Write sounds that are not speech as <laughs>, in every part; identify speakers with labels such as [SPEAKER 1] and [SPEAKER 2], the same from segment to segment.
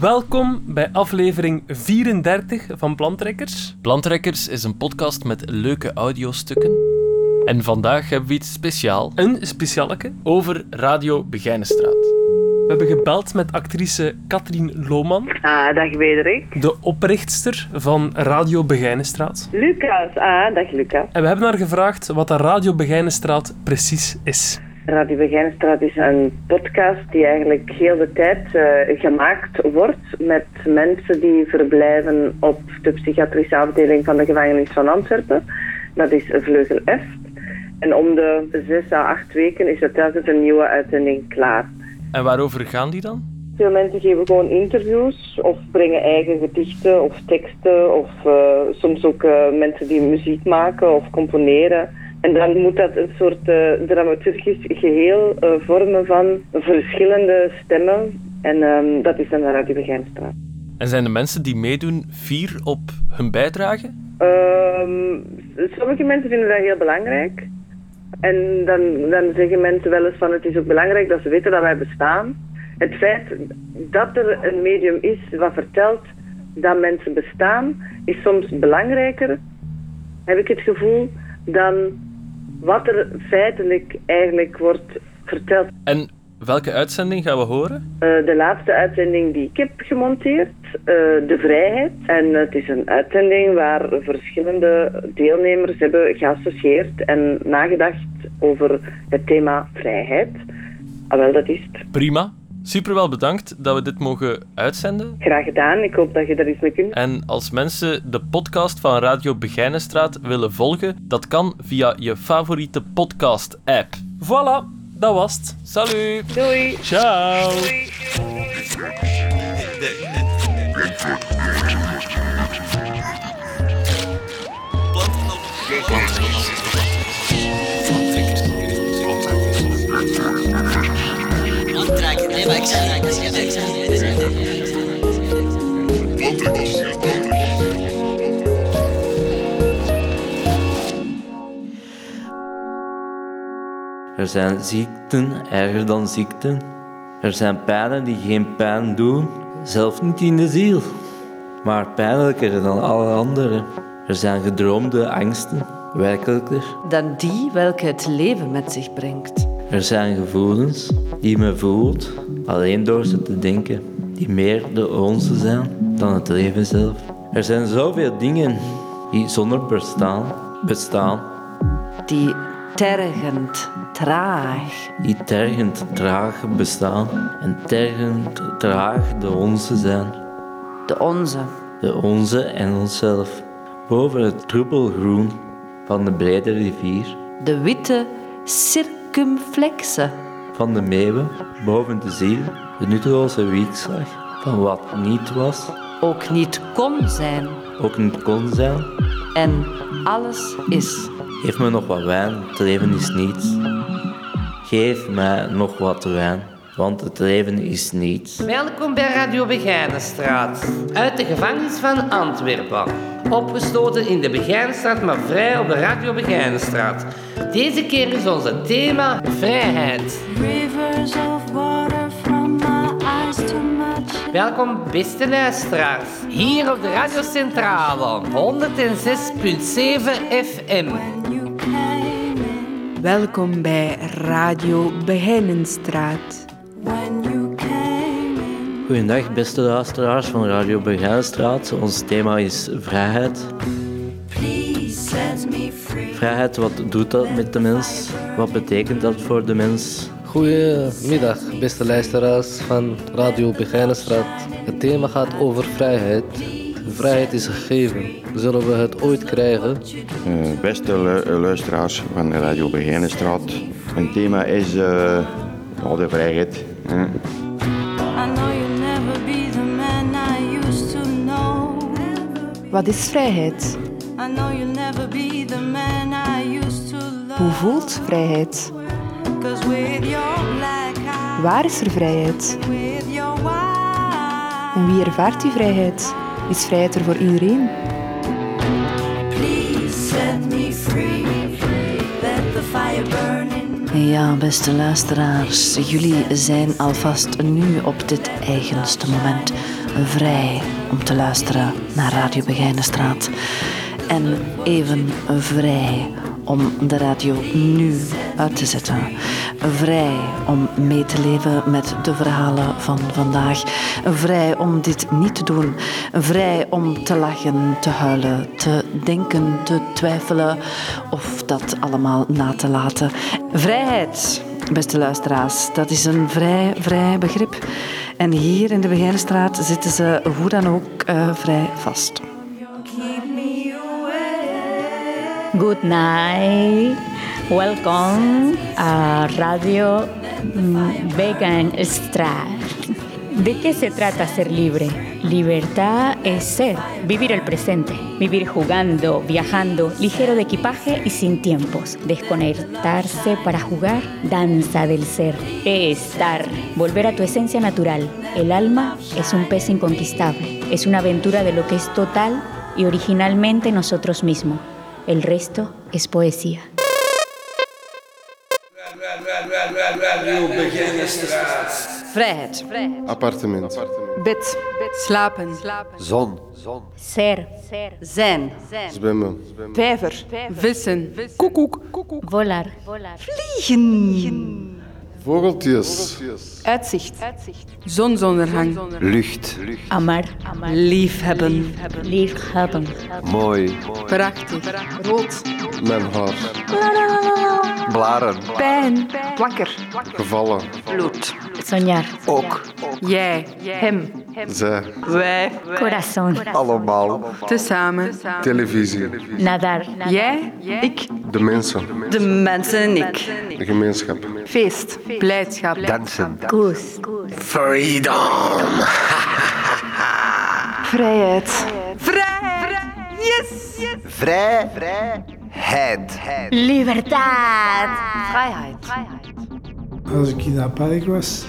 [SPEAKER 1] Welkom bij aflevering 34 van Plantrekkers.
[SPEAKER 2] Plantrekkers is een podcast met leuke audiostukken. En vandaag hebben we iets speciaal
[SPEAKER 1] Een specialeke.
[SPEAKER 2] over Radio Begijnenstraat.
[SPEAKER 1] We hebben gebeld met actrice Katrien Lohman,
[SPEAKER 3] Ah, dag Wederik.
[SPEAKER 1] de oprichtster van Radio Begijnenstraat.
[SPEAKER 3] Lucas. Ah, dag Lucas.
[SPEAKER 1] En we hebben haar gevraagd wat de Radio Begijnenstraat precies is.
[SPEAKER 3] Radio Begijnenstraat is een podcast die eigenlijk heel de tijd eh, gemaakt wordt met mensen die verblijven op de psychiatrische afdeling van de gevangenis van Antwerpen. Dat is Vleugel F. En om de zes à acht weken is er telkens een nieuwe uitzending klaar.
[SPEAKER 2] En waarover gaan die dan?
[SPEAKER 3] Veel mensen geven gewoon interviews of brengen eigen gedichten of teksten of eh, soms ook eh, mensen die muziek maken of componeren. En dan moet dat een soort eh, dramaturgisch geheel eh, vormen van verschillende stemmen. En ehm, dat is dan de Radio Begijnstraat.
[SPEAKER 2] En zijn de mensen die meedoen fier op hun bijdrage?
[SPEAKER 3] Ehm, sommige mensen vinden dat heel belangrijk. En dan, dan zeggen mensen wel eens van het is ook belangrijk dat ze weten dat wij bestaan. Het feit dat er een medium is wat vertelt dat mensen bestaan, is soms belangrijker, heb ik het gevoel, dan wat er feitelijk eigenlijk wordt verteld.
[SPEAKER 2] En welke uitzending gaan we horen?
[SPEAKER 3] Eh, de laatste uitzending die ik heb gemonteerd, eh, De Vrijheid. En het is een uitzending waar verschillende deelnemers hebben geassocieerd en nagedacht over het thema vrijheid. Ah, wel, dat is het.
[SPEAKER 2] Prima. Super wel bedankt dat we dit mogen uitzenden.
[SPEAKER 3] Graag gedaan. Ik hoop dat je daar iets mee kunt.
[SPEAKER 2] En als mensen de podcast van Radio Begijnenstraat willen volgen, dat kan via je favoriete podcast-app.
[SPEAKER 1] Voilà, dat was het.
[SPEAKER 2] Salut!
[SPEAKER 3] Doei!
[SPEAKER 1] Ciao.
[SPEAKER 4] Er zijn ziekten erger dan ziekten. Er zijn pijnen die geen pijn doen, zelf niet in de ziel, maar pijnlijker dan alle andere. Er zijn gedroomde angsten, werkelijker.
[SPEAKER 5] dan die welke het leven met zich brengt.
[SPEAKER 4] Er zijn gevoelens die men voelt, alleen door ze te denken, die meer de onze zijn dan het leven zelf. Er zijn zoveel dingen die zonder bestaan bestaan,
[SPEAKER 5] Die tergend, traag,
[SPEAKER 4] die tergend traag bestaan en tergend traag de onze zijn.
[SPEAKER 5] de onze.
[SPEAKER 4] De onze en onszelf. Boven het troebelgroen van de brede rivier.
[SPEAKER 5] De witte
[SPEAKER 4] Van de meeuwen, boven de ziel. De nutteloze wiekslag van wat niet was,
[SPEAKER 5] Ook niet kon zijn.
[SPEAKER 4] ook niet kon zijn.
[SPEAKER 5] En alles is.
[SPEAKER 4] Geef me nog wat wijn, het leven is niets. Geef mij nog wat wijn, want het leven is niets.
[SPEAKER 6] Welkom bij Radio Begijnenstraat, uit de gevangenis van Antwerpen. Opgesloten in de Begijnenstraat, maar vrij op de Radio Begijnenstraat. Deze keer is onze thema vrijheid.
[SPEAKER 7] Rivers of water from my eyes.
[SPEAKER 6] Welkom beste luisteraars, hier op de Radio Centrale, 106.7 FM.
[SPEAKER 8] Welkom bij Radio Begijnenstraat.
[SPEAKER 4] Goedendag beste luisteraars van Radio Begijnstraat. Ons thema is vrijheid. Vrijheid, wat doet dat met de mens? Wat betekent dat voor de mens?
[SPEAKER 9] Goedemiddag, beste luisteraars van Radio Begijnenstraat. Het thema gaat over vrijheid. Vrijheid is gegeven. Zullen we het ooit krijgen?
[SPEAKER 10] Eh, beste lu- luisteraars van Radio Begijnenstraat. Mijn thema is eh, ja, de vrijheid.
[SPEAKER 8] Wat is vrijheid? Hoe voelt vrijheid? Waar is er vrijheid? En wie ervaart die vrijheid? Is vrijheid er voor iedereen?
[SPEAKER 7] Please set me free. Let the fire burn
[SPEAKER 5] Ja, beste luisteraars, jullie zijn alvast nu op dit eigenste moment vrij om te luisteren naar Radio Begijnenstraat. En even vrij om de radio nu uit te zetten. Vrij om mee te leven met de verhalen van vandaag. Vrij om dit niet te doen. Vrij om te lachen, te huilen, te denken, te twijfelen of dat allemaal na te laten. Vrijheid, beste luisteraars, dat is een vrij, vrij begrip. En hier in de Begijnenstraat zitten ze hoe dan ook uh, vrij vast.
[SPEAKER 11] Good night. Welcome a Radio Vegan Strat. ¿De qué se trata ser libre? Libertad es ser, vivir el presente, vivir jugando, viajando, ligero de equipaje y sin tiempos, desconectarse para jugar, danza del ser, estar, volver a tu esencia natural. El alma es un pez inconquistable, es una aventura de lo que es total y originalmente nosotros mismos. El resto es poesía.
[SPEAKER 5] Vrijheid.
[SPEAKER 8] Appartement. Bed. Slapen.
[SPEAKER 9] Zon.
[SPEAKER 11] Ser.
[SPEAKER 5] Zijn.
[SPEAKER 8] Zwemmen.
[SPEAKER 12] Vijver.
[SPEAKER 8] Vissen. Koekoek.
[SPEAKER 11] Volar.
[SPEAKER 8] Vliegen. Vogeltjes.
[SPEAKER 12] Uitzicht. Zonsondergang.
[SPEAKER 9] Lucht.
[SPEAKER 11] Amar.
[SPEAKER 5] Liefhebben.
[SPEAKER 11] Liefhebben.
[SPEAKER 9] Mooi.
[SPEAKER 12] Prachtig. Rood.
[SPEAKER 8] Mijn haar.
[SPEAKER 9] Blaren.
[SPEAKER 12] Pijn. Plakker.
[SPEAKER 8] Gevallen.
[SPEAKER 5] Bloed.
[SPEAKER 9] Ook.
[SPEAKER 12] Jij. Hem.
[SPEAKER 8] Zij.
[SPEAKER 5] Wij.
[SPEAKER 11] Corazón.
[SPEAKER 9] Allemaal.
[SPEAKER 12] Tezamen.
[SPEAKER 8] Televisie.
[SPEAKER 11] Nadar.
[SPEAKER 12] Jij. Ik.
[SPEAKER 8] De mensen.
[SPEAKER 5] De mensen en ik.
[SPEAKER 8] De gemeenschap.
[SPEAKER 12] Feest. Blijdschap.
[SPEAKER 9] Dansen.
[SPEAKER 11] Koes.
[SPEAKER 9] Freedom. <laughs>
[SPEAKER 12] Vrijheid.
[SPEAKER 5] Vrij. Yes.
[SPEAKER 9] Vrij. Vrijheid.
[SPEAKER 11] Libertad.
[SPEAKER 5] Vrijheid.
[SPEAKER 13] Als ik in dat park was,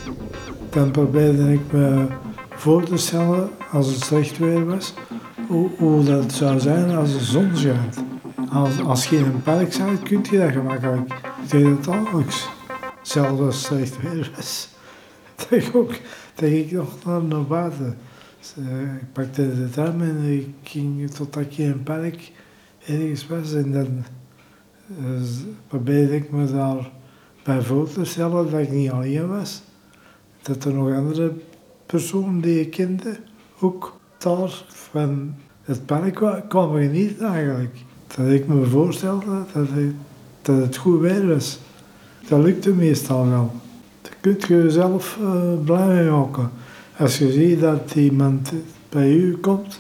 [SPEAKER 13] dan probeerde ik me voor te stellen, als het slecht weer was, hoe, hoe dat zou zijn als de zon schijnt. Als, als je in een park bent, kun je dat gemakkelijk. Ik deed het dagelijks. Zelfs als het. Dat ik dat ik nog naar, buiten. Dus, eh, ik pakte de tram en ik ging totdat ik in een park ergens was. En dan uh, probeerde ik me daar bij voor te stellen dat ik niet alleen was. Dat er nog andere personen die ik kende ook daar van het park kwa- kwamen genieten eigenlijk. Dat ik me voorstelde dat het, dat het goed weer was. Dat lukte meestal wel. Daar kun je jezelf eh, blij mee maken. Als je ziet dat iemand bij u komt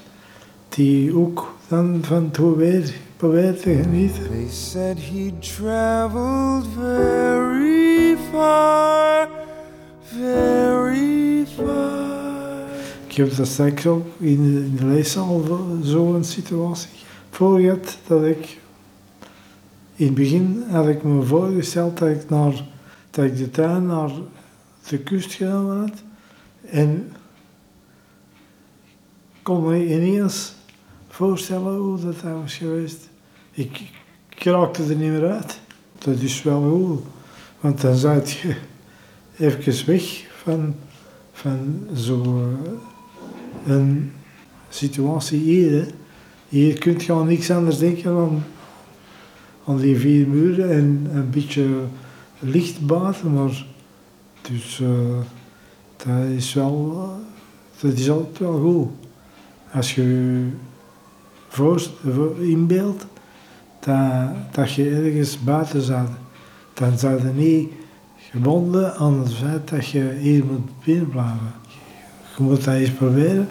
[SPEAKER 13] die ook dan van het weer probeert te genieten.
[SPEAKER 14] They said he traveled very far, very far.
[SPEAKER 13] Ik heb dat straks ook in de, in de leeszaal zo'n situatie voor gehad dat ik in het begin had ik me voorgesteld dat ik, naar, dat ik de tuin naar de kust genomen had en kon me ineens voorstellen hoe dat, was geweest. Ik, ik raakte er niet meer uit. Dat is wel goed, want dan zat je even weg van, van zo'n situatie hier. Hier kun je aan niks anders denken dan aan die vier muren en een beetje licht buiten, maar dus eh, dat is wel, dat is altijd wel goed. Als je voor, inbeeldt dat, dat je ergens buiten zat, dan zou je niet gebonden aan het feit dat je hier moet binnen blijven. Je moet dat eens proberen.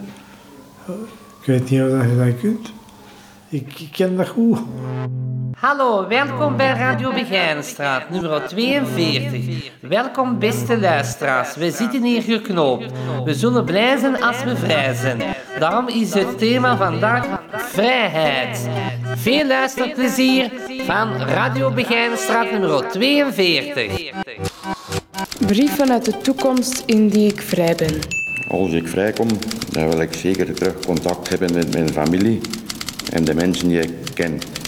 [SPEAKER 13] Ik weet niet of je dat kunt. Ik ken dat goed.
[SPEAKER 6] Hallo, welkom bij Radio Begijnenstraat, nummer 42. Welkom beste luisteraars, we zitten hier geknoopt. We zullen blij zijn als we vrij zijn. Daarom is het thema vandaag vrijheid. Veel luisterplezier van Radio Begijnenstraat nummer 42.
[SPEAKER 12] Brief vanuit de toekomst in die ik vrij ben.
[SPEAKER 10] Als ik vrijkom, dan wil ik zeker terug contact hebben met mijn familie en de mensen die ik ken.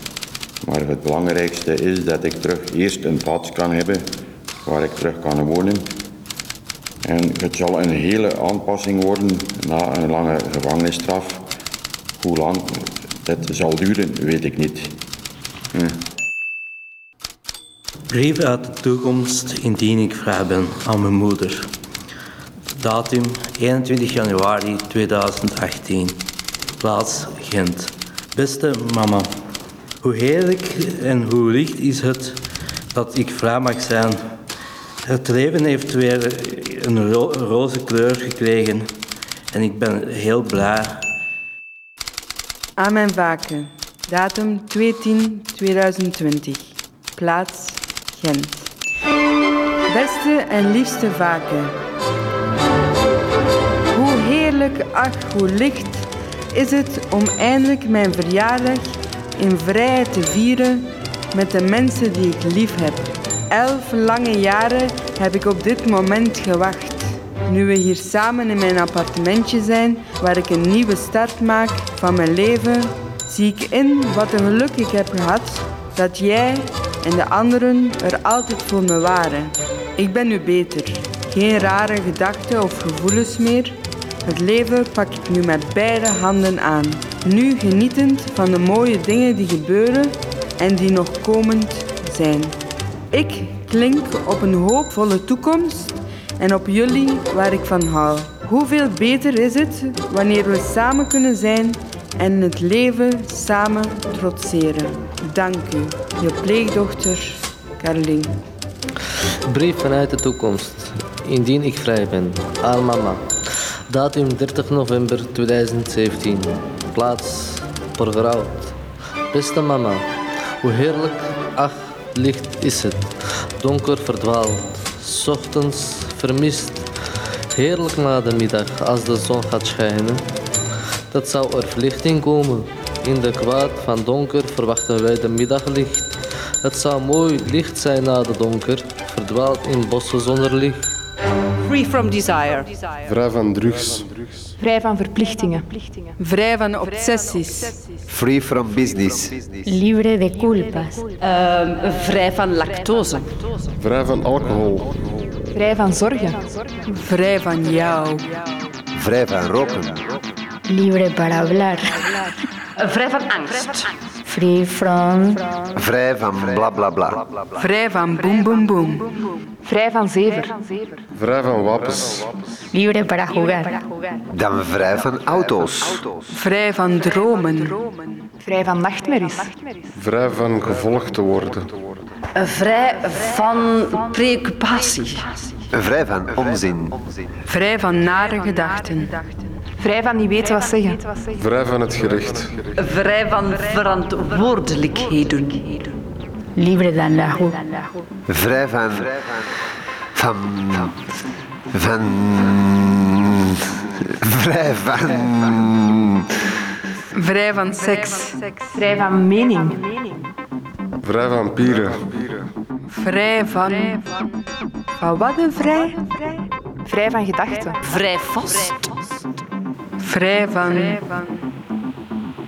[SPEAKER 10] Maar het belangrijkste is dat ik terug eerst een plaats kan hebben waar ik terug kan wonen. En het zal een hele aanpassing worden na een lange gevangenisstraf. Hoe lang dat zal duren, weet ik niet. Hm.
[SPEAKER 4] Brief uit de toekomst indien ik vrij ben aan mijn moeder. Datum 21 januari 2018. Plaats Gent. Beste mama, hoe heerlijk en hoe licht is het dat ik vrij mag zijn. Het leven heeft weer een ro roze kleur gekregen en ik ben heel blij.
[SPEAKER 8] Aan mijn vaken. Datum 2-10-2020. Plaats Gent. Beste en liefste vaken. Hoe heerlijk, ach, hoe licht is het om eindelijk mijn verjaardag in vrijheid te vieren met de mensen die ik lief heb. Elf lange jaren heb ik op dit moment gewacht. Nu we hier samen in mijn appartementje zijn, waar ik een nieuwe start maak van mijn leven, zie ik in wat een geluk ik heb gehad dat jij en de anderen er altijd voor me waren. Ik ben nu beter. Geen rare gedachten of gevoelens meer. Het leven pak ik nu met beide handen aan. Nu genietend van de mooie dingen die gebeuren en die nog komend zijn. Ik klink op een hoopvolle toekomst en op jullie waar ik van hou. Hoeveel beter is het wanneer we samen kunnen zijn en het leven samen trotseren. Dank u, je pleegdochter Caroline.
[SPEAKER 9] Brief vanuit de toekomst. Indien ik vrij ben. Aan mama. Datum 30 november 2017. Plaats Porgerhout. Beste mama. Hoe heerlijk, ach, licht is het. Donker verdwaald. 's Ochtends vermist. Heerlijk na de middag als de zon gaat schijnen. Dat zou er verlichting komen. In de kwaad van donker verwachten wij de middaglicht. Het zou mooi licht zijn na de donker, verdwaald in bossen zonder licht.
[SPEAKER 15] Free from desire.
[SPEAKER 16] Vrij van drugs.
[SPEAKER 8] Vrij van verplichtingen. Vrij van obsessies.
[SPEAKER 17] Free from business.
[SPEAKER 11] Libre de culpas.
[SPEAKER 15] Ehm, vrij van lactose.
[SPEAKER 16] Vrij van alcohol.
[SPEAKER 8] Vrij van zorgen. Vrij van jou.
[SPEAKER 17] Vrij van roken.
[SPEAKER 11] Libre para hablar.
[SPEAKER 15] Vrij van angst.
[SPEAKER 11] Free from.
[SPEAKER 17] Vrij van bla bla bla.
[SPEAKER 8] Vrij van boem boem boem. Vrij van zever.
[SPEAKER 16] Vrij van wapens.
[SPEAKER 11] Libre para jugar.
[SPEAKER 17] Dan vrij van auto's.
[SPEAKER 8] Vrij van dromen. Vrij van nachtmerries.
[SPEAKER 16] Vrij van gevolgd te worden.
[SPEAKER 15] Eh, vrij van preoccupatie.
[SPEAKER 17] Vrij van onzin.
[SPEAKER 8] Vrij van nare gedachten. Vrij van niet weten wat zeggen.
[SPEAKER 16] Vrij van het gericht.
[SPEAKER 15] Vrij van verantwoordelijkheden.
[SPEAKER 11] Libre dan la.
[SPEAKER 17] Vrij van. van. van. vrij van.
[SPEAKER 8] Vrij van seks.
[SPEAKER 15] Vrij van mening.
[SPEAKER 16] Vrij van pieren.
[SPEAKER 8] Vrij van. Van wat een vrij? Vrij van gedachten.
[SPEAKER 15] Vrij vast.
[SPEAKER 8] Vrij van.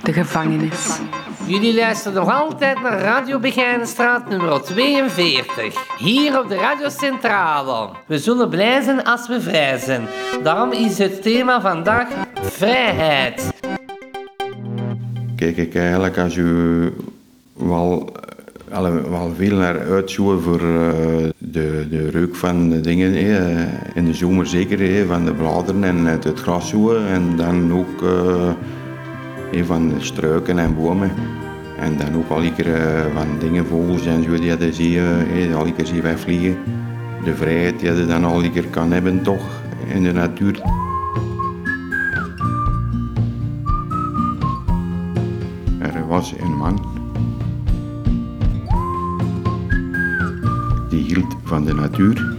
[SPEAKER 8] De gevangenis.
[SPEAKER 6] Jullie luisteren nog altijd naar Radio Begijnenstraat nummer 42. Hier op de Radio Centrale. We zullen blij zijn als we vrij zijn. Daarom is het thema vandaag vrijheid.
[SPEAKER 10] Kijk ik eigenlijk als u wel, alle- wel veel naar uitzoeken voor eh, de, de reuk van de dingen. hè. In de zomer zeker hè, van de bladeren en het, gras zoeken. En dan ook eh, van de struiken en bomen. En dan ook al keer eh, van dingen, vogels en zo die je zie, al keer zie wegvliegen. De vrijheid die je dan al keer kan hebben toch in de natuur. Er was een man die hield van de natuur.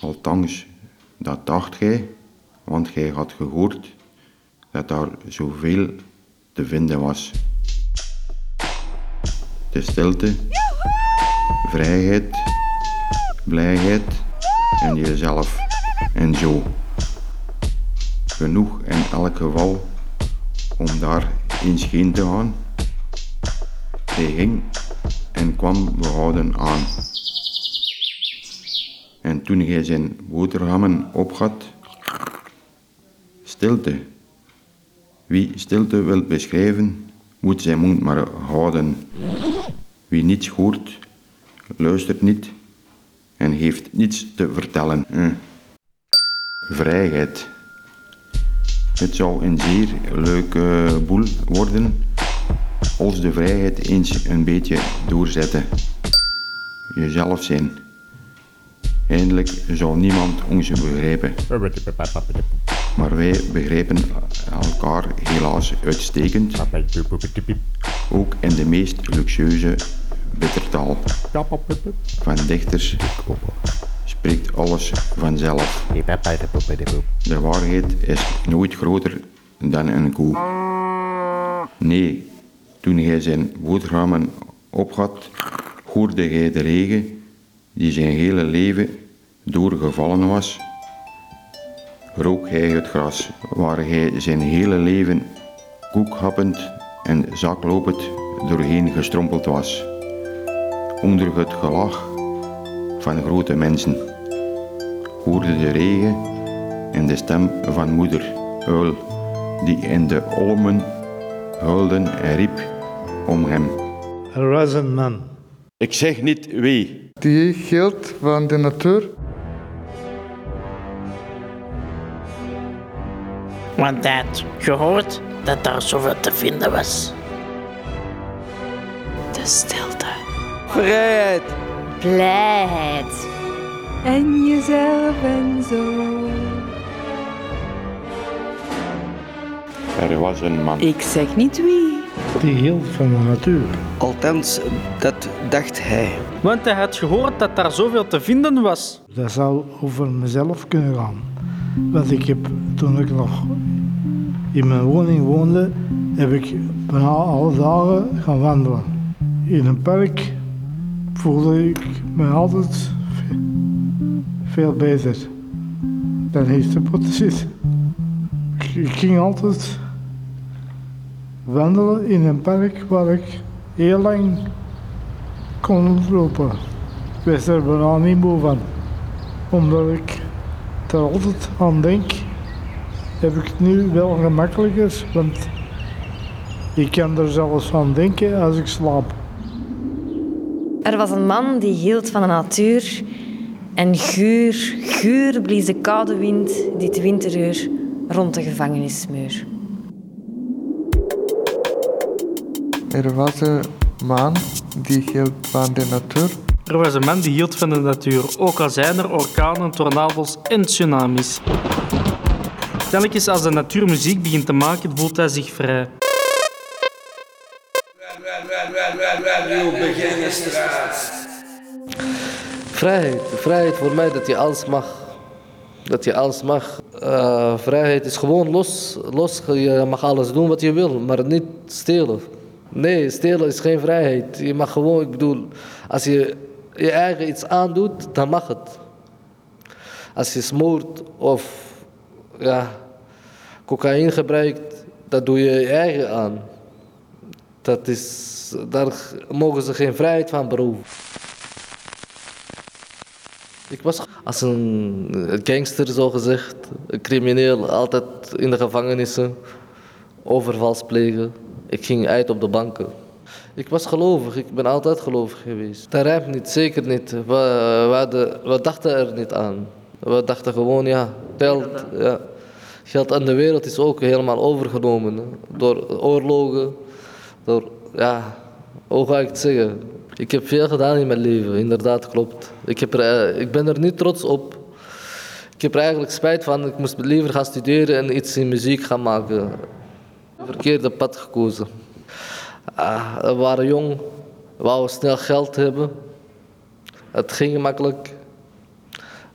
[SPEAKER 10] Althans, dat dacht gij, want gij had gehoord dat daar zoveel te vinden was. De stilte, vrijheid, blijheid en jezelf en zo genoeg in elk geval om daar eens heen te gaan. Hij ging en kwam behouden aan. En toen hij zijn boterhammen opgat, stilte. Wie stilte wil beschrijven, moet zijn mond maar houden. Wie niets hoort, luistert niet en heeft niets te vertellen. Hm. Vrijheid. Het zou een zeer leuke boel worden als de vrijheid eens een beetje doorzetten. Jezelf zijn. Eindelijk zou niemand ons begrijpen. Maar wij begrijpen elkaar helaas uitstekend. Ook in de meest luxueuze bittertaal. Van dichters spreekt alles vanzelf. De waarheid is nooit groter dan een koe. Nee, toen hij zijn boterhammen opgat, hoorde hij de regen die zijn hele leven doorgevallen was. Rook hij het gras waar hij zijn hele leven koekhappend en zaklopend doorheen gestrompeld was. Onder het gelach van grote mensen hoorde de regen en de stem van moeder Uil, die in de olmen huilden en riep om hem.
[SPEAKER 13] Er was een man.
[SPEAKER 10] Ik zeg niet wie.
[SPEAKER 18] Die hield van de natuur.
[SPEAKER 19] Want hij had gehoord dat daar zoveel te vinden was.
[SPEAKER 5] De stilte.
[SPEAKER 15] Vrijheid.
[SPEAKER 5] Blijheid.
[SPEAKER 8] En jezelf en zo.
[SPEAKER 10] Er was een man.
[SPEAKER 8] Ik zeg niet wie.
[SPEAKER 13] Die hield van de natuur.
[SPEAKER 20] Althans, dat dacht hij.
[SPEAKER 21] Want hij had gehoord dat daar zoveel te vinden was.
[SPEAKER 13] Dat zou over mezelf kunnen gaan. Want ik heb, toen ik nog in mijn woning woonde, heb ik bijna alle dagen gaan wandelen. In een park voelde ik me altijd ve- veel beter dan hier te potten zit. Ik- ging altijd wandelen in een park waar ik heel lang kon lopen. Ik was er bijna niet moe van. Omdat ik er altijd aan denk, heb ik het nu wel gemakkelijker, want ik kan er zelfs aan denken als ik slaap.
[SPEAKER 22] Er was een man die hield van de natuur en guur, guur blies de koude wind dit winteruur rond de gevangenismuur.
[SPEAKER 18] Er was een man die hield van de natuur.
[SPEAKER 21] Er was een man die hield van de natuur, ook al zijn er orkanen, tornado's en tsunamis. Telkens als de natuur muziek begint te maken, voelt hij zich vrij.
[SPEAKER 9] Vrijheid. Vrijheid voor mij dat je alles mag. Dat je alles mag. Eh, vrijheid is gewoon los, los. Je mag alles doen wat je wil, maar niet stelen. Nee, stelen is geen vrijheid. Je mag gewoon, ik bedoel, als je je eigen iets aandoet, dan mag het. Als je smoort of ja, cocaïne gebruikt, dat doe je je eigen aan. Dat is, daar mogen ze geen vrijheid van beroven. Ik was als een gangster, zo gezegd, een crimineel, altijd in de gevangenissen, overvals plegen. Ik ging uit op de banken. Ik was gelovig, ik ben altijd gelovig geweest. Dat rijmt niet, zeker niet. We, we, hadden- we dachten er niet aan. We dachten gewoon, ja, geld, ja. geld aan de wereld is ook helemaal overgenomen. hè. Door oorlogen, door, ja, hoe ga ik het zeggen? Ik heb veel gedaan in mijn leven, inderdaad, klopt. Ik, heb er, eh, ik ben er niet trots op. Ik heb er eigenlijk spijt van. Ik moest liever gaan studeren en iets in muziek gaan maken. Verkeerde pad gekozen. Ah, we waren jong, we wouden snel geld hebben. Het ging makkelijk.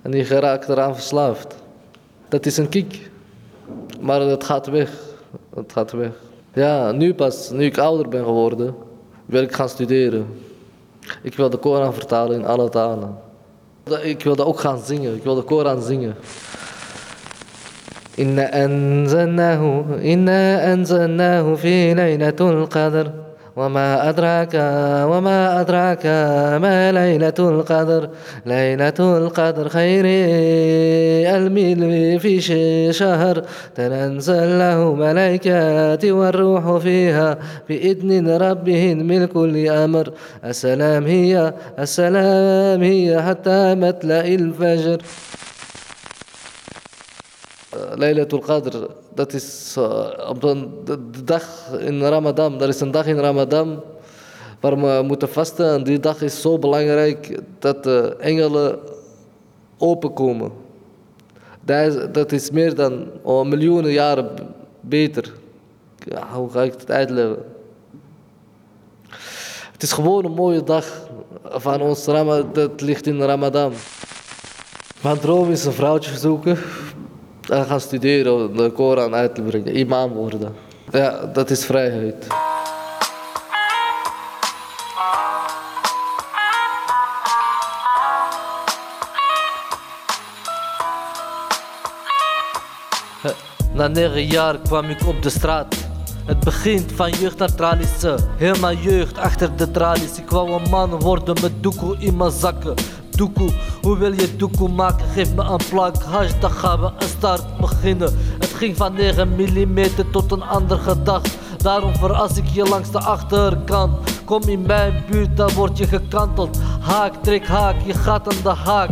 [SPEAKER 9] En je geraakt eraan verslaafd. Dat is een kick. Maar het gaat weg. Het gaat weg. Ja, nu pas, nu ik ouder ben geworden, wil ik gaan studeren. Ik wil de Koran vertalen in alle talen. Ik wil dat ook gaan zingen. Ik wil de Koran zingen. Inna anzalnahu, inna anzalnahu fi laylatul qadr. وما أدراك وما أدراك ما ليلة القدر؟ ليلة القدر خير الميل في شهر. تنزل له ملائكات والروح فيها بإذن ربهم من كل أمر السلام هي السلام هي حتى مطلع الفجر. Laylatul Qadr, dat is uh, op de, dag in Ramadan. Er is een dag in Ramadan waar we moeten vasten. En die dag is zo belangrijk dat de engelen openkomen. Dat is, dat is meer dan oh, miljoenen jaren beter. Hoe ga ik het uitleggen? Het is gewoon een mooie dag van ons Ramadan. Dat ligt in Ramadan. Mijn droom is een vrouwtje zoeken. En gaan studeren, de Koran uit te brengen, imam worden. Ja, dat is vrijheid. Na negen jaar kwam ik op de straat. Het begint van jeugd naar tralies. Heel mijn jeugd achter de tralies. Ik wou een man worden met doekoe in mijn zakken. Doekoe, hoe wil je doekoe maken? Geef me een plank hash, dan gaan we een start beginnen. Het ging van 9 mm tot een andere dag. Daarom veras ik je langs de achterkant. Kom in mijn buurt, dan word je gekanteld. Haak, trek haak, je gaat aan de haak.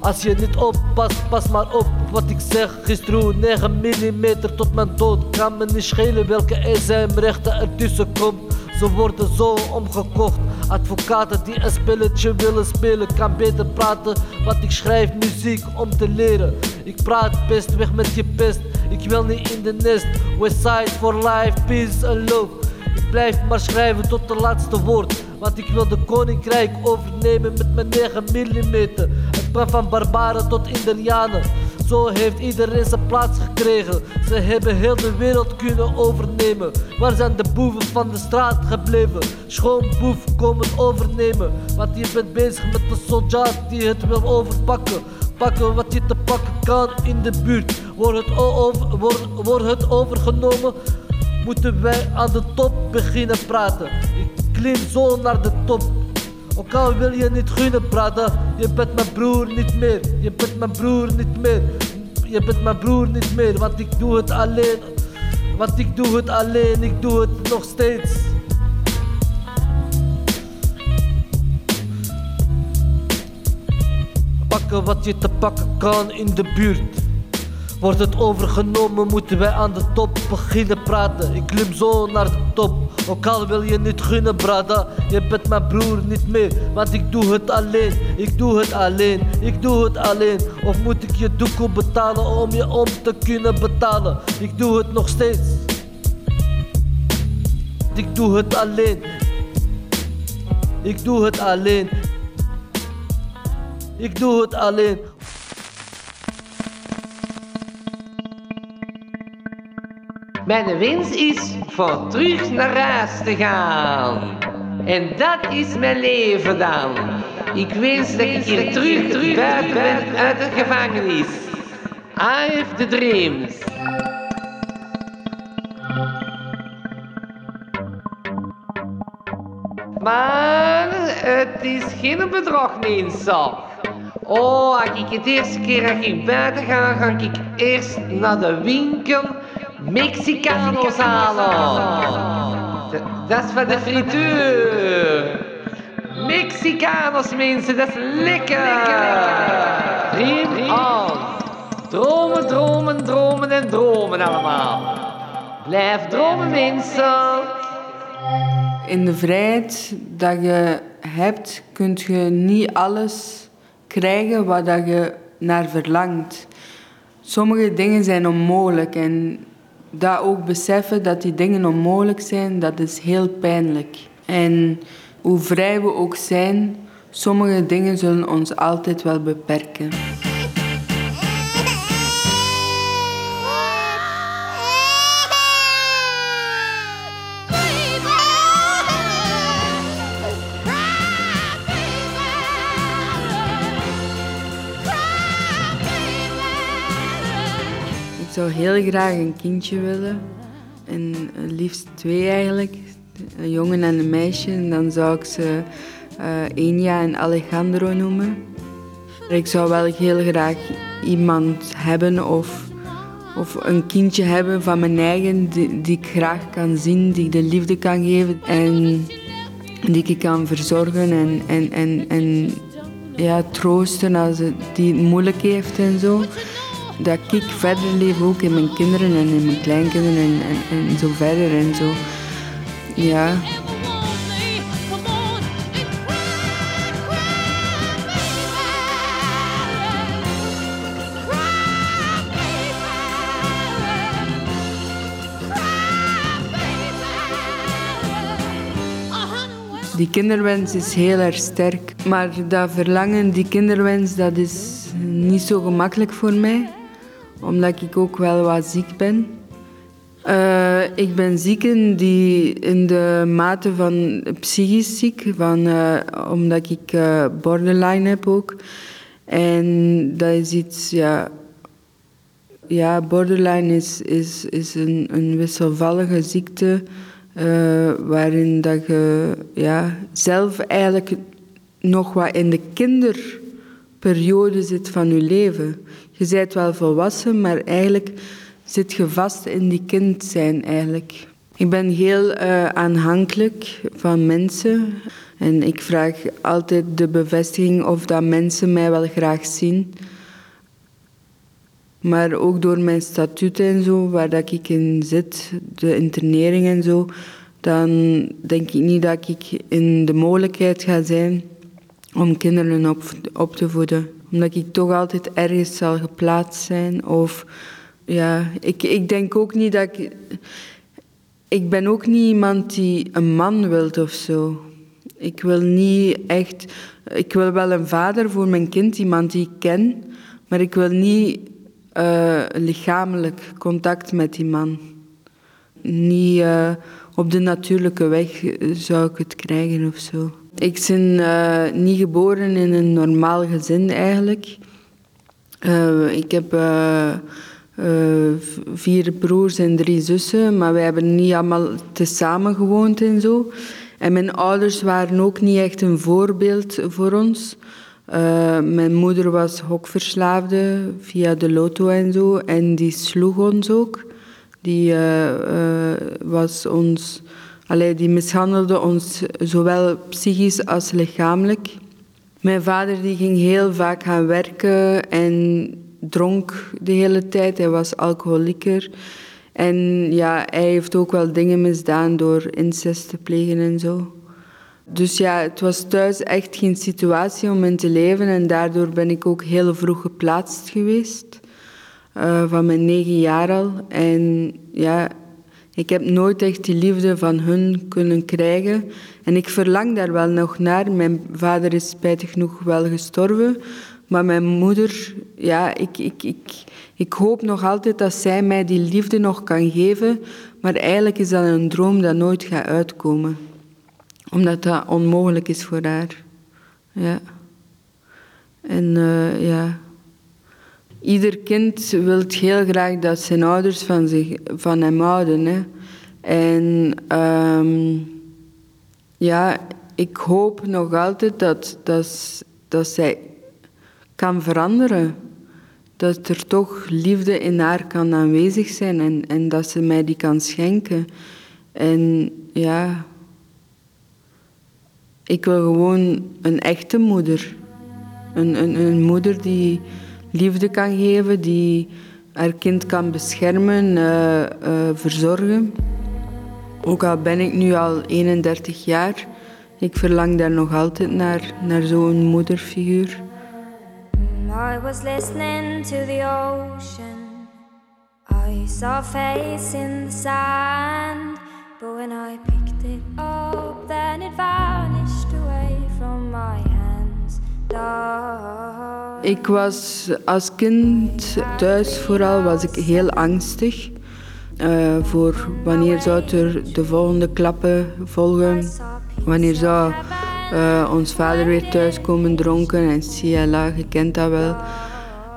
[SPEAKER 9] Als je niet oppast, pas maar op wat ik zeg. Gisteren 9 mm tot mijn dood. Kan me niet schelen welke SM-rechten ertussen komt. Ze worden zo omgekocht. Advocaten die een spelletje willen spelen, kan beter praten. Want ik schrijf muziek om te leren. Ik praat best, weg met je pest. Ik wil niet in de nest. Westside for life, peace and love. Ik blijf maar schrijven tot de laatste woord. Want ik wil de koninkrijk overnemen met mijn 9 mm. Het kwam van barbaren tot Indianen. Zo heeft iedereen zijn plaats gekregen. Ze hebben heel de wereld kunnen overnemen. Waar zijn de boeven van de straat gebleven? Schoonboef, kom het overnemen. Want je bent bezig met een soldaat die het wil overpakken. Pakken wat je te pakken kan in de buurt. Wordt het, over, wordt, wordt het overgenomen? Moeten wij aan de top beginnen praten? Ik klim zo naar de top. Al wil je niet gunnen praten, je bent mijn broer niet meer. Je bent mijn broer niet meer. Je bent mijn broer niet meer, want ik doe het alleen. Want ik doe het alleen, ik doe het nog steeds. Pakken wat je te pakken kan in de buurt. Wordt het overgenomen, moeten wij aan de top beginnen praten. Ik klim zo naar de top, ook al wil je niet gunnen, brada. Je bent mijn broer niet meer, want ik doe het alleen. Ik doe het alleen, ik doe het alleen. Of moet ik je doekoe betalen om je om te kunnen betalen? Ik doe het nog steeds. Ik doe het alleen. Ik doe het alleen. Ik doe het alleen.
[SPEAKER 6] Mijn wens is voor terug naar huis te gaan. En dat is mijn leven dan. Ik wens dat ik hier terug, terug ben uit de gevangenis. I have the dreams. Maar het is geen bedrog, mensen. Oh, als ik het eerste keer dat ik buiten ga, ga ik eerst naar de winkel Mexicano's halen. Dat- is van de frituur. Mexicanos, mensen, dat is lekker. Dream on. Dromen, dromen, dromen en dromen allemaal. Blijf dromen, mensen.
[SPEAKER 8] In de vrijheid dat je hebt, kun je niet alles krijgen wat je naar verlangt. Sommige dingen zijn onmogelijk en dat ook beseffen dat die dingen onmogelijk zijn, dat is heel pijnlijk. En hoe vrij we ook zijn, sommige dingen zullen ons altijd wel beperken. Zou heel graag een kindje willen. En het liefst twee eigenlijk. een jongen en een meisje. En dan zou ik ze uh, Enya en Alejandro noemen. Ik zou wel heel graag iemand hebben of, of een kindje hebben van mijn eigen die, die ik graag kan zien, die ik de liefde kan geven en die ik kan verzorgen en, en, en, en ja, troosten als het, die het moeilijk heeft en zo. Dat ik verder leef ook in mijn kinderen en in mijn kleinkinderen en, en, en zo verder en zo. Ja. Die kinderwens is heel erg sterk. Maar dat verlangen, die kinderwens, dat is niet zo gemakkelijk voor mij. Omdat ik ook wel wat ziek ben. Uh, ik ben ziek in, die, in de mate van psychisch ziek, van, uh, omdat ik uh, borderline heb ook. En dat is iets, ja. Ja, borderline is, is, is een, een wisselvallige ziekte waarin dat je ja, zelf eigenlijk nog wat in de kinderperiode zit van je leven. Je bent wel volwassen, maar eigenlijk zit je vast in die kind zijn eigenlijk. Ik ben heel uh, aanhankelijk van mensen en ik vraag altijd de bevestiging of dat mensen mij wel graag zien. Maar ook door mijn statuut en zo, waar dat ik in zit, de internering en zo, dan denk ik niet dat ik in de mogelijkheid ga zijn om kinderen op, op te voeden. Omdat ik toch altijd ergens zal geplaatst zijn of ja, ik, ik denk ook niet dat ik. Ik ben ook niet iemand die een man wilt of zo. Ik wil niet echt. Ik wil wel een vader voor mijn kind, iemand die ik ken, maar ik wil niet uh, lichamelijk contact met die man. Niet uh, op de natuurlijke weg zou ik het krijgen of zo. Ik ben uh, niet geboren in een normaal gezin eigenlijk. ik heb uh, vier broers en drie zussen, maar wij hebben niet allemaal tezamen gewoond en zo. En mijn ouders waren ook niet echt een voorbeeld voor ons. Mijn moeder was hokverslaafde via de loto en zo, en die sloeg ons ook. Die, was ons, allee, die mishandelde ons zowel psychisch als lichamelijk. Mijn vader die ging heel vaak gaan werken en dronk de hele tijd. Hij was alcoholieker. En ja, hij heeft ook wel dingen misdaan door incest te plegen en zo. Dus ja, het was thuis echt geen situatie om in te leven. En daardoor ben ik ook heel vroeg geplaatst geweest. Uh, van mijn negen jaar al. En ja, ik heb nooit echt die liefde van hun kunnen krijgen. En ik verlang daar wel nog naar. Mijn vader is spijtig genoeg wel gestorven. Maar mijn moeder, ja, ik, ik, ik, ik hoop nog altijd dat zij mij die liefde nog kan geven. Maar eigenlijk is dat een droom dat nooit gaat uitkomen. Omdat dat onmogelijk is voor haar. Ja. En uh, ja. Ieder kind wil heel graag dat zijn ouders van, zich, van hem houden. Hè. En um, ja, ik hoop nog altijd dat, dat, dat zij kan veranderen. Dat er toch liefde in haar kan aanwezig zijn en, en dat ze mij die kan schenken. En ja, ik wil gewoon een echte moeder. Een, een, een moeder die liefde kan geven, die haar kind kan beschermen, uh, uh, verzorgen. Ook al ben ik nu al 31 jaar, ik verlang daar nog altijd naar, naar zo'n moederfiguur.
[SPEAKER 23] I was listening to the ocean. I saw a face in the sand. But when I picked it up, then it vanished away from my.
[SPEAKER 8] Ik was als kind thuis vooral was ik heel angstig. Uh, voor wanneer zou er de volgende klappen volgen. Wanneer zou uh, ons vader weer thuis komen dronken en CLA, je kent dat wel.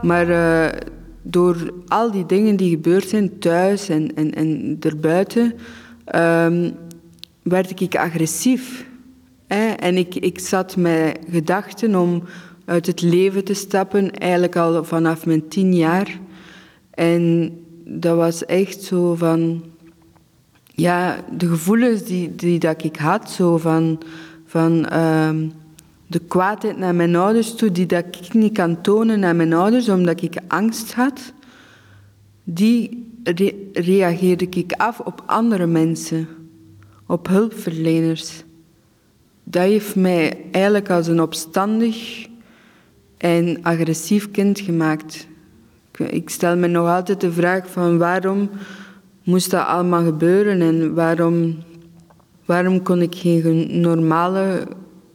[SPEAKER 8] Maar uh, door al die dingen die gebeurd zijn thuis en, en, en erbuiten, um, werd ik agressief. En ik, ik zat met gedachten om uit het leven te stappen, eigenlijk al vanaf mijn tien jaar. En dat was echt zo van... Ja, de gevoelens die, die dat ik had, zo van... van ehm, de kwaadheid naar mijn ouders toe, die dat ik niet kan tonen naar mijn ouders, omdat ik angst had, die re- reageerde ik af op andere mensen, op hulpverleners. Dat heeft mij eigenlijk als een opstandig en agressief kind gemaakt. Ik- stel me nog altijd de vraag van waarom moest dat allemaal gebeuren en waarom, waarom kon ik geen ge- normale,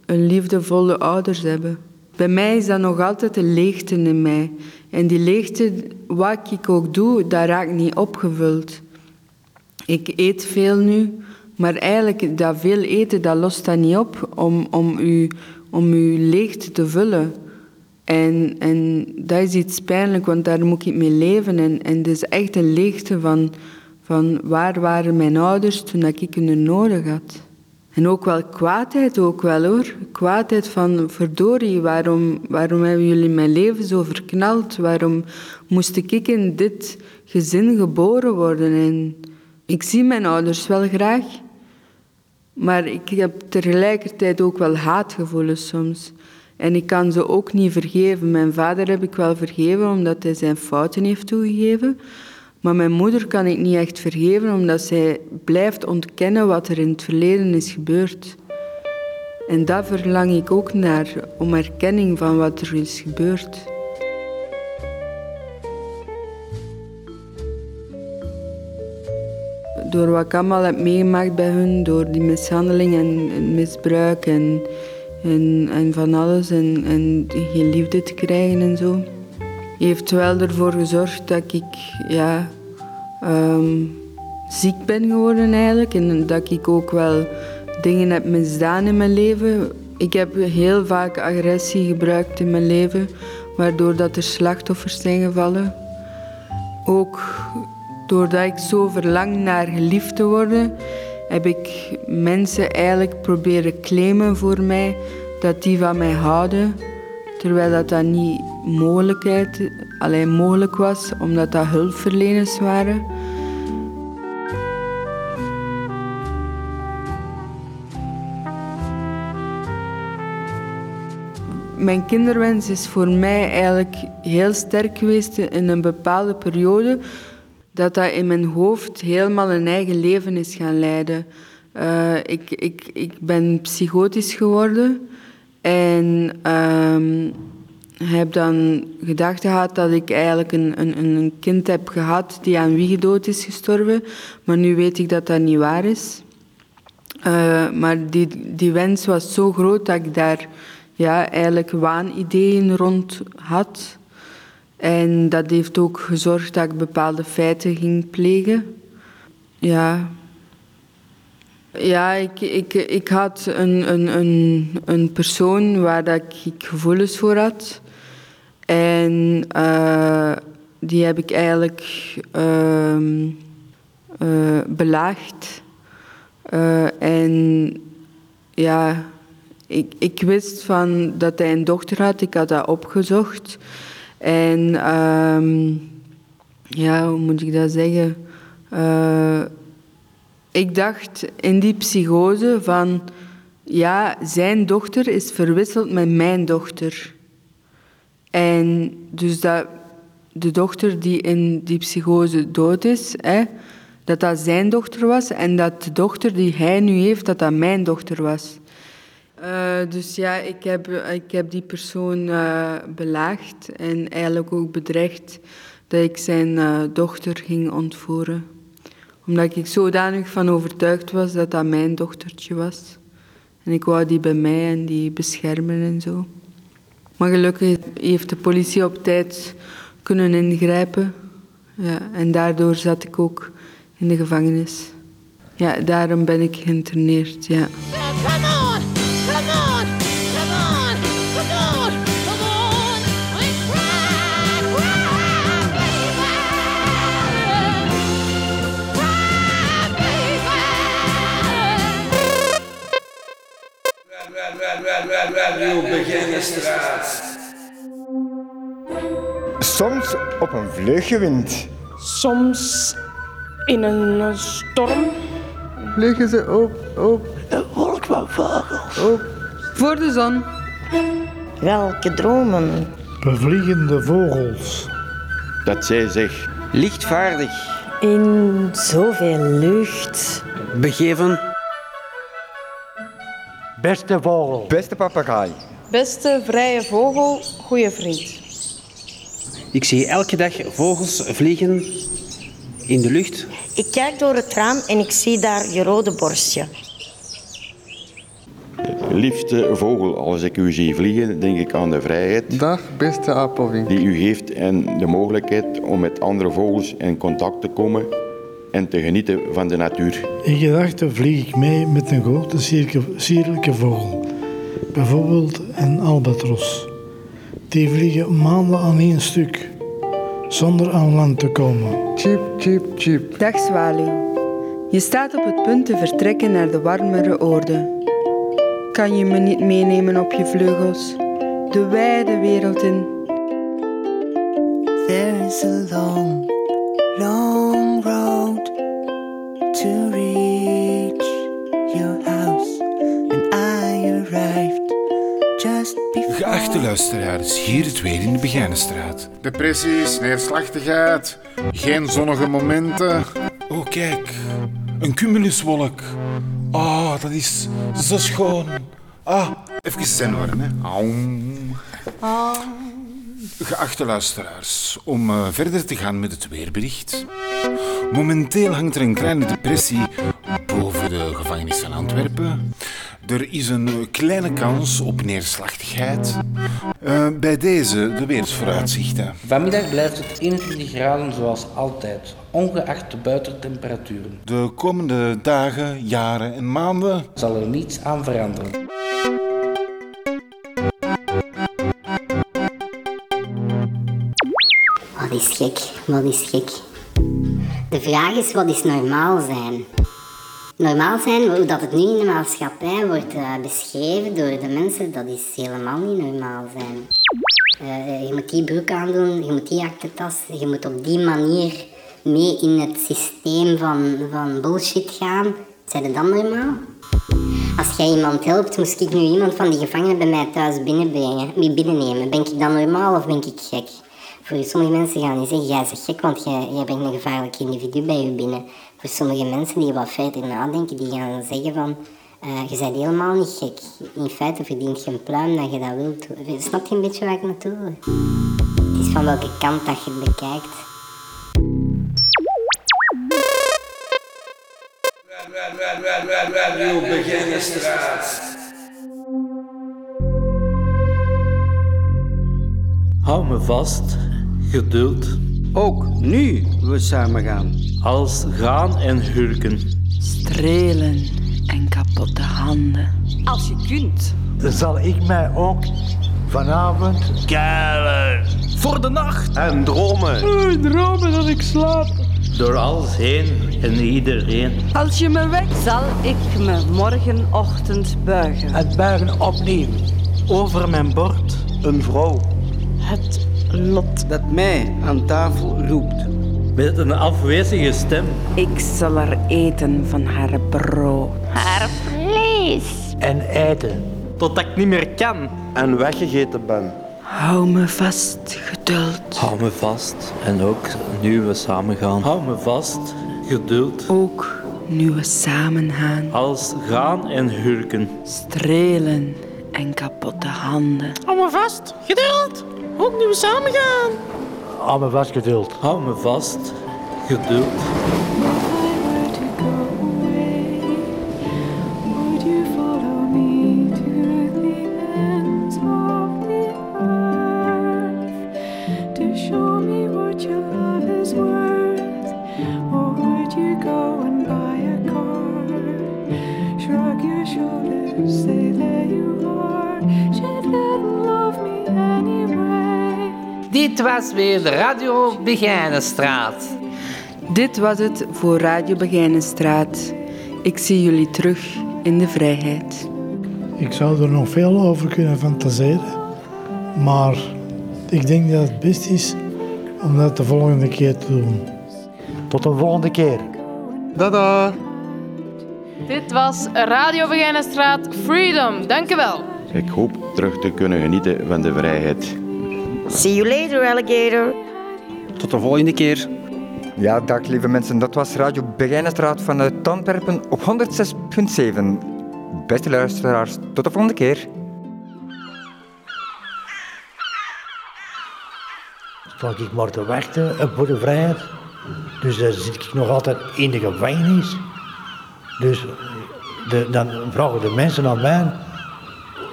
[SPEAKER 8] een liefdevolle ouders hebben. Bij mij is dat nog altijd een leegte in mij. En die leegte, wat ik ook doe, dat raakt niet opgevuld. Ik eet veel nu, maar eigenlijk dat veel eten, dat lost dat niet op om, om, u, om uw leegte te vullen. En, en dat is iets pijnlijk, want daar moet ik mee leven. En, en het is echt een leegte van, van waar waren mijn ouders toen ik hun nodig had. En ook wel kwaadheid, ook wel hoor. Kwaadheid van verdorie, waarom, waarom hebben jullie mijn leven zo verknald? Waarom moest ik in dit gezin geboren worden? En ik zie mijn ouders wel graag, maar ik heb tegelijkertijd ook wel haatgevoelens soms. En ik kan ze ook niet vergeven. Mijn vader heb ik wel vergeven omdat hij zijn fouten heeft toegegeven. Maar mijn moeder kan ik niet echt vergeven omdat zij blijft ontkennen wat er in het verleden is gebeurd. En daar verlang ik ook naar, om erkenning van wat er is gebeurd. Door wat ik allemaal heb meegemaakt bij hun, door die mishandeling en, misbruik en, en, en van alles en, en geen liefde te krijgen en zo, heeft wel ervoor gezorgd dat ik ja, ehm, ziek ben geworden eigenlijk en dat ik ook wel dingen heb misdaan in mijn leven. Ik heb heel vaak agressie gebruikt in mijn leven, waardoor dat er slachtoffers zijn gevallen. Ook doordat ik zo verlang naar geliefd te worden, heb ik mensen eigenlijk proberen claimen voor mij dat die van mij houden, terwijl dat, dat niet mogelijkheid, alleen mogelijk was, omdat dat hulpverleners waren. Mijn kinderwens is voor mij eigenlijk heel sterk geweest in een bepaalde periode. Dat dat in mijn hoofd helemaal een eigen leven is gaan leiden. Eh, ik, ik, ik ben psychotisch geworden en ehm, heb dan gedachten gehad dat ik eigenlijk een, een, een kind heb gehad die aan wiegedood is gestorven. Maar nu weet ik dat dat niet waar is. Eh, maar die, die wens was zo groot dat ik daar ja, eigenlijk waanideeën rond had. En dat heeft ook gezorgd dat ik bepaalde feiten ging plegen. Ja, ja ik, ik, ik had een, een, een, een persoon waar dat ik gevoelens voor had. En eh, die heb ik eigenlijk ehm, eh, belaagd. Eh, en ja, ik, ik wist van dat hij een dochter had. Ik had dat opgezocht. En ehm, ja, hoe moet ik dat zeggen? Eh, ik dacht in die psychose van, ja, zijn dochter is verwisseld met mijn dochter. En dus dat de dochter die in die psychose dood is, hè, dat dat zijn dochter was en dat de dochter die hij nu heeft, dat dat mijn dochter was. Uh, dus ja, ik heb, ik heb die persoon uh, belaagd en eigenlijk ook bedreigd dat ik zijn dochter ging ontvoeren. Omdat ik zodanig van overtuigd was dat dat mijn dochtertje was. En ik wou die bij mij en die beschermen en zo. Maar gelukkig heeft de politie op tijd kunnen ingrijpen. Ja, en daardoor zat ik ook in de gevangenis. Ja, daarom ben ik geïnterneerd, ja.
[SPEAKER 24] Soms op een vleugelwind.
[SPEAKER 12] Soms in een storm.
[SPEAKER 18] Vliegen ze op, op.
[SPEAKER 19] Van vogels.
[SPEAKER 18] Op.
[SPEAKER 8] Voor de zon.
[SPEAKER 19] Welke dromen?
[SPEAKER 13] Bevliegende vogels.
[SPEAKER 10] Dat zij zich
[SPEAKER 20] Lichtvaardig.
[SPEAKER 22] In zoveel lucht.
[SPEAKER 20] Begeven.
[SPEAKER 24] Beste vogel. Beste papegaai.
[SPEAKER 12] Beste vrije vogel, goede vriend.
[SPEAKER 9] Ik zie elke dag vogels vliegen in de lucht.
[SPEAKER 25] Ik kijk door het raam en ik zie daar je rode borstje.
[SPEAKER 10] Liefste vogel. Als ik u zie vliegen, denk ik aan de vrijheid
[SPEAKER 18] Dag, beste Apelwink.
[SPEAKER 10] die u heeft en de mogelijkheid om met andere vogels in contact te komen en te genieten van de natuur.
[SPEAKER 13] In gedachten vlieg ik mee met een grote sierlijke vogel. Bijvoorbeeld een albatros. Die vliegen maanden aan één stuk, zonder aan land te komen.
[SPEAKER 18] Chip, chip, chip.
[SPEAKER 8] Dag zwaluw. Je staat op het punt te vertrekken naar de warmere oorden. Kan je me niet meenemen op je vleugels? De wijde wereld in.
[SPEAKER 14] There is a long, long road to reach your house, and I arrived just before.
[SPEAKER 26] Geachte luisteraars, hier het weer in de Begijnenstraat. Depressies, neerslachtigheid, geen zonnige momenten. Oh, kijk, een cumuluswolk. Ah, dat is zo schoon. Ah, even zen worden, hè. Aum. Geachte luisteraars, om eh, verder te gaan met het weerbericht. Momenteel hangt er een kleine depressie boven de gevangenis van Antwerpen. Er is een kleine kans op neerslachtigheid. Eh, bij deze de weersvooruitzichten.
[SPEAKER 9] Vanmiddag blijft het 21 graden zoals altijd, ongeacht de buitentemperaturen.
[SPEAKER 26] De komende dagen, jaren en maanden
[SPEAKER 9] Zal er niets aan veranderen.
[SPEAKER 25] Gek, wat is gek. De vraag is, wat is normaal zijn? Normaal zijn, hoe dat het nu in de maatschappij wordt eh, beschreven door de mensen, dat is helemaal niet normaal zijn. Eh, je moet die broek aandoen, je moet die aktentas, je moet op die manier mee in het systeem van, van bullshit gaan. Zijn dat dan normaal? Als jij iemand helpt, moest ik nu iemand van die gevangenen bij mij thuis binnenbrengen, binnennemen. Ben ik dan normaal of ben ik gek? Voor sommige mensen gaan die zeggen, jij bent gek, want jij, jij brengt een gevaarlijk individu bij je binnen. Voor sommige mensen die wat verder nadenken, die gaan zeggen van, eh, je bent helemaal niet gek. In feite verdient je een pluim dat je dat wilt. Snap je een beetje waar ik naartoe wil? Het is van welke kant dat je het bekijkt.
[SPEAKER 4] Hou me vast, geduld.
[SPEAKER 20] Ook nu we samen gaan.
[SPEAKER 4] Als gaan en hurken.
[SPEAKER 5] Strelen en kapotte handen.
[SPEAKER 15] Als je kunt.
[SPEAKER 24] Dan zal ik mij ook vanavond
[SPEAKER 4] Kuilen.
[SPEAKER 21] Voor de nacht.
[SPEAKER 17] En dromen.
[SPEAKER 21] dromen dat ik slaap.
[SPEAKER 4] Door alles heen en iedereen.
[SPEAKER 8] Als je me wekt,
[SPEAKER 15] Zal ik me morgenochtend buigen.
[SPEAKER 24] het buigen opnieuw.
[SPEAKER 21] Over mijn bord.
[SPEAKER 17] Een vrouw.
[SPEAKER 21] Het lot.
[SPEAKER 9] Dat mij aan tafel roept.
[SPEAKER 4] Met een afwezige stem.
[SPEAKER 5] Ik zal er eten van haar brood.
[SPEAKER 11] Haar vlees.
[SPEAKER 24] En eten.
[SPEAKER 21] Totdat ik niet meer kan.
[SPEAKER 17] En weggegeten ben.
[SPEAKER 5] Hou me vast, geduld.
[SPEAKER 4] Hou me vast. En ook nu we samen gaan. Hou me vast, geduld.
[SPEAKER 5] Ook nu we samen gaan.
[SPEAKER 4] Als gaan en hurken.
[SPEAKER 5] Strelen en kapotte handen.
[SPEAKER 19] Hou me vast. Geduld. Ook nu we samen gaan.
[SPEAKER 24] Hou me vast geduld.
[SPEAKER 4] Hou me vast, geduld.
[SPEAKER 6] Dit was weer de Radio Begijnenstraat.
[SPEAKER 8] dit was het voor Radio Begijnenstraat. Ik zie jullie terug in de vrijheid.
[SPEAKER 13] Ik zou er nog veel over kunnen fantaseren. Maar ik denk dat het best is om dat de volgende keer te doen.
[SPEAKER 24] Tot de volgende keer.
[SPEAKER 18] Dada.
[SPEAKER 27] Dit was Radio Begijnenstraat Freedom. Dank u wel.
[SPEAKER 10] Ik hoop terug te kunnen genieten van de vrijheid.
[SPEAKER 28] See you later, alligator.
[SPEAKER 20] Tot de volgende keer.
[SPEAKER 29] Ja, dag lieve mensen. Dat was Radio Begijnenstraat vanuit Antwerpen op 106.7. Beste luisteraars, tot de volgende keer.
[SPEAKER 24] Stond ik maar te wachten voor de vrijheid. Dus dan zit ik nog altijd in de gevangenis. Dus de, dan vragen de mensen aan mij,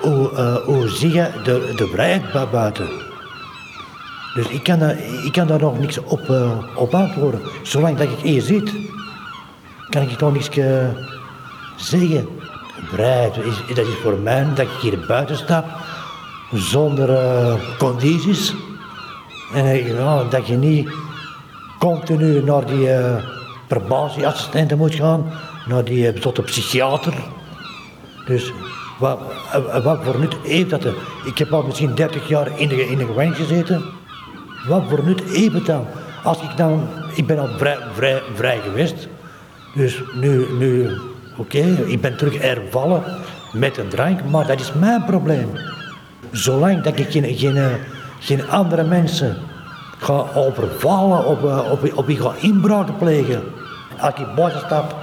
[SPEAKER 24] hoe, eh, hoe zie je de, de vrijheid bu- buiten? Dus ik kan, daar, ik kan daar nog niks op, eh, op antwoorden. Zolang dat ik hier zit, kan ik nog niks eh, zeggen. Vrijheid, dat is voor mij dat ik hier buiten sta, zonder eh, condities. En dat je niet continu naar die probatieassistenten moet gaan, naar die uh, tot de psychiater. Dus wat, wat voor nut heeft dat? Ik heb al misschien 30 jaar in de, in de gezeten. Wat voor nut heeft dan? Als ik dan, ik ben al vrij, vrij, geweest. Dus nu, nu oké, ik ben terug hervallen met een drank, maar dat is mijn probleem. Zolang dat ik geen, geen, eh, geen andere mensen ga overvallen, op, eh, op, op wie ga inbraken plegen. Als ik buiten stap,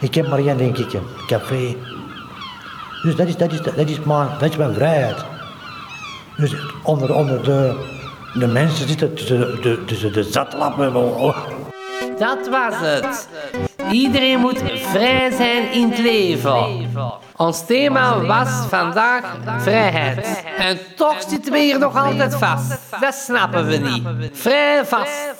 [SPEAKER 24] ik heb maar één denk ik, café. Dus dat is, dat is, dat is, mijn, dat is mijn vrijheid. Dus onder, onder de, de mensen zitten tussen de, de, tussen de zatlappen. oh,
[SPEAKER 6] Dat was het. Iedereen moet vrij zijn in het leven. Ons thema was vandaag vrijheid. En toch zitten we hier nog altijd vast. Dat snappen we niet. Vrij vast.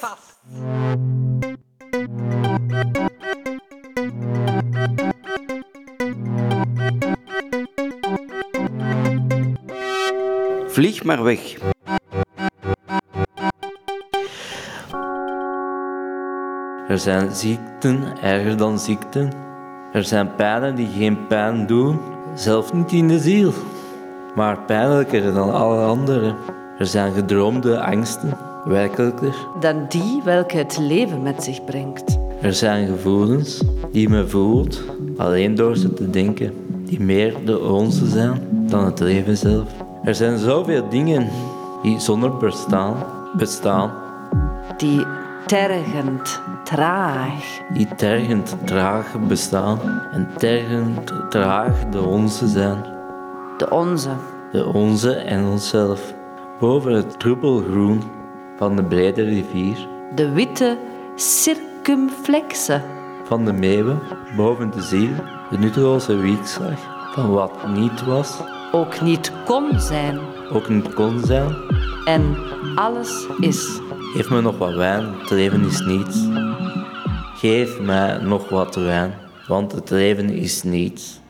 [SPEAKER 20] Vlieg maar weg.
[SPEAKER 4] Er zijn ziekten erger dan ziekten. Er zijn pijnen die geen pijn doen, zelfs niet in de ziel, maar pijnlijker dan alle andere. Er zijn gedroomde angsten, werkelijker.
[SPEAKER 5] Dan die welke het leven met zich brengt.
[SPEAKER 4] Er zijn gevoelens die men voelt alleen door ze te denken, die meer de onze zijn dan het leven zelf. Er zijn zoveel dingen die zonder bestaan bestaan,
[SPEAKER 5] Die tergend, traag.
[SPEAKER 4] die tergend traag bestaan en tergend traag de onze zijn.
[SPEAKER 5] De onze.
[SPEAKER 4] De onze en onszelf. Boven het troebelgroen van de brede rivier,
[SPEAKER 5] De witte circumflexe.
[SPEAKER 4] van de meeuwen, boven de ziel, de nutteloze wiekslag van wat niet was,
[SPEAKER 5] Ook niet kon zijn.
[SPEAKER 4] ook niet kon zijn.
[SPEAKER 5] En alles is.
[SPEAKER 4] Geef me nog wat wijn, het leven is niets. Geef mij nog wat wijn, want het leven is niets.